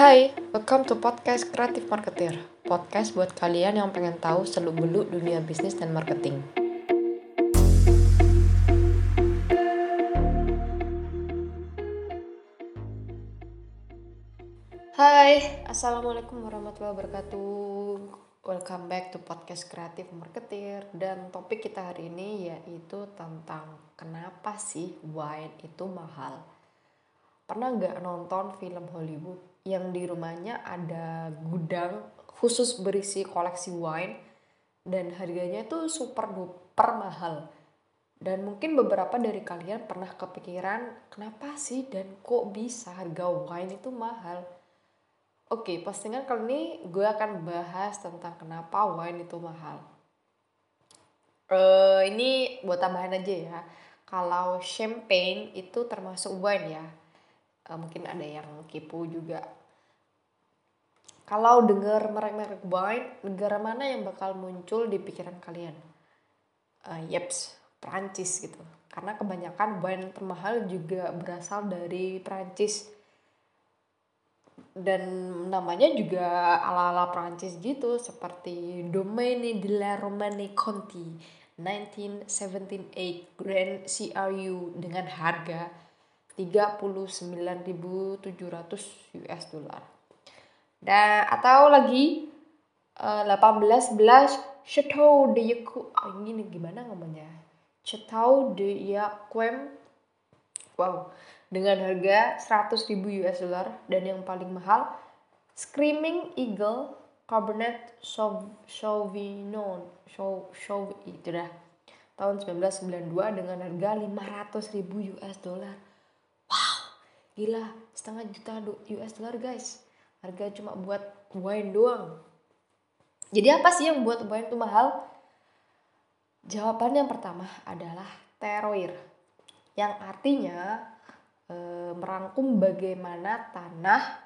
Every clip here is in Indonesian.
Hai, welcome to podcast Kreatif Marketer. Podcast buat kalian yang pengen tahu seluk-beluk dunia bisnis dan marketing. Hai, Assalamualaikum warahmatullahi wabarakatuh. Welcome back to podcast Kreatif Marketer dan topik kita hari ini yaitu tentang kenapa sih wine itu mahal. Pernah nggak nonton film Hollywood yang di rumahnya ada gudang khusus berisi koleksi wine dan harganya itu super duper mahal. Dan mungkin beberapa dari kalian pernah kepikiran kenapa sih dan kok bisa harga wine itu mahal. Oke, postingan kali ini gue akan bahas tentang kenapa wine itu mahal. Uh, ini buat tambahan aja ya. Kalau champagne itu termasuk wine ya. Uh, mungkin ada yang kepo juga kalau dengar merek-merek wine, negara mana yang bakal muncul di pikiran kalian? Uh, yeps, Prancis gitu. Karena kebanyakan wine termahal juga berasal dari Prancis. Dan namanya juga ala-ala Prancis gitu, seperti Domaine de la Romanée Conti 1978 Grand CRU dengan harga 39.700 US dollar. Dan atau lagi uh, 18 11 Chateau de Yaku oh, ini gimana ngomongnya? Chateau de Yaquem wow dengan harga 100.000 US dollar dan yang paling mahal Screaming Eagle Cabernet Sauvignon Show Show itu dah tahun 1992 dengan harga 500.000 US dollar. Gila, setengah juta US dollar guys. Harga cuma buat wine doang. Jadi apa sih yang buat wine itu mahal? Jawaban yang pertama adalah teroir. Yang artinya e, merangkum bagaimana tanah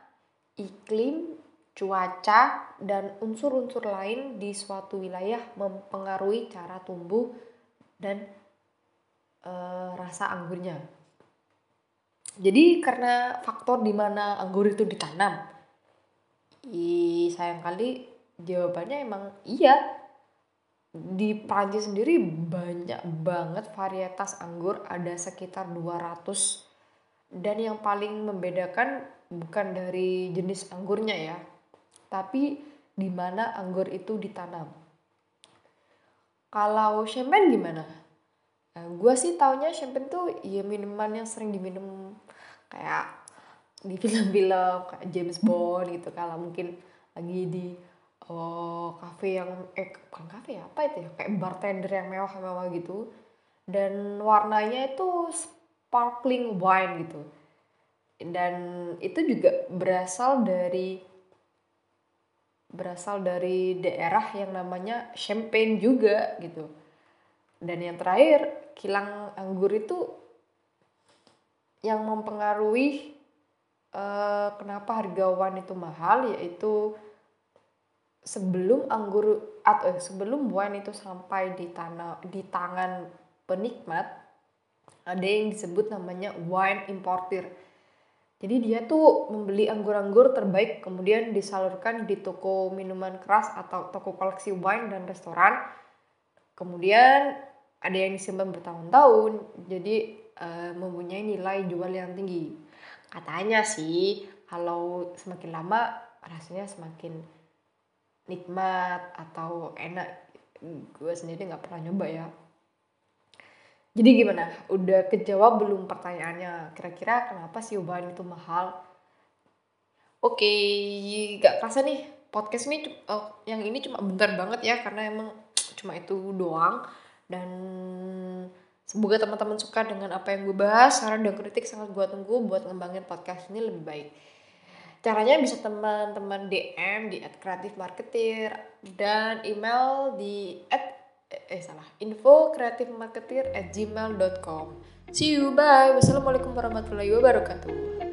iklim cuaca dan unsur-unsur lain di suatu wilayah mempengaruhi cara tumbuh dan e, rasa anggurnya. Jadi karena faktor di mana anggur itu ditanam, I, sayang kali jawabannya emang iya. Di Prancis sendiri banyak banget varietas anggur, ada sekitar 200. Dan yang paling membedakan bukan dari jenis anggurnya ya, tapi di mana anggur itu ditanam. Kalau champagne gimana? Nah, gue sih taunya champagne tuh ya minuman yang sering diminum kayak di film-film kayak James Bond gitu kalau mungkin lagi di oh, cafe yang eh bukan cafe ya apa itu ya? Kayak bartender yang mewah-mewah gitu. Dan warnanya itu sparkling wine gitu. Dan itu juga berasal dari berasal dari daerah yang namanya Champagne juga gitu dan yang terakhir kilang anggur itu yang mempengaruhi uh, kenapa harga wine itu mahal yaitu sebelum anggur atau eh, sebelum wine itu sampai di tanah di tangan penikmat ada yang disebut namanya wine importer. Jadi dia tuh membeli anggur-anggur terbaik kemudian disalurkan di toko minuman keras atau toko koleksi wine dan restoran. Kemudian ada yang disimpan bertahun-tahun jadi uh, mempunyai nilai jual yang tinggi. Katanya sih kalau semakin lama rasanya semakin nikmat atau enak. Gue sendiri nggak pernah nyoba ya. Jadi gimana? Udah kejawab belum pertanyaannya? Kira-kira kenapa sih ubahan itu mahal? Oke gak kerasa nih podcast ini oh, yang ini cuma bentar banget ya karena emang cuma itu doang dan Semoga teman-teman suka dengan apa yang gue bahas. Saran dan kritik sangat gue tunggu buat ngembangin podcast ini lebih baik. Caranya bisa teman-teman DM di at kreatif marketer dan email di at eh salah info kreatif marketer at gmail.com. See you, bye. Wassalamualaikum warahmatullahi wabarakatuh.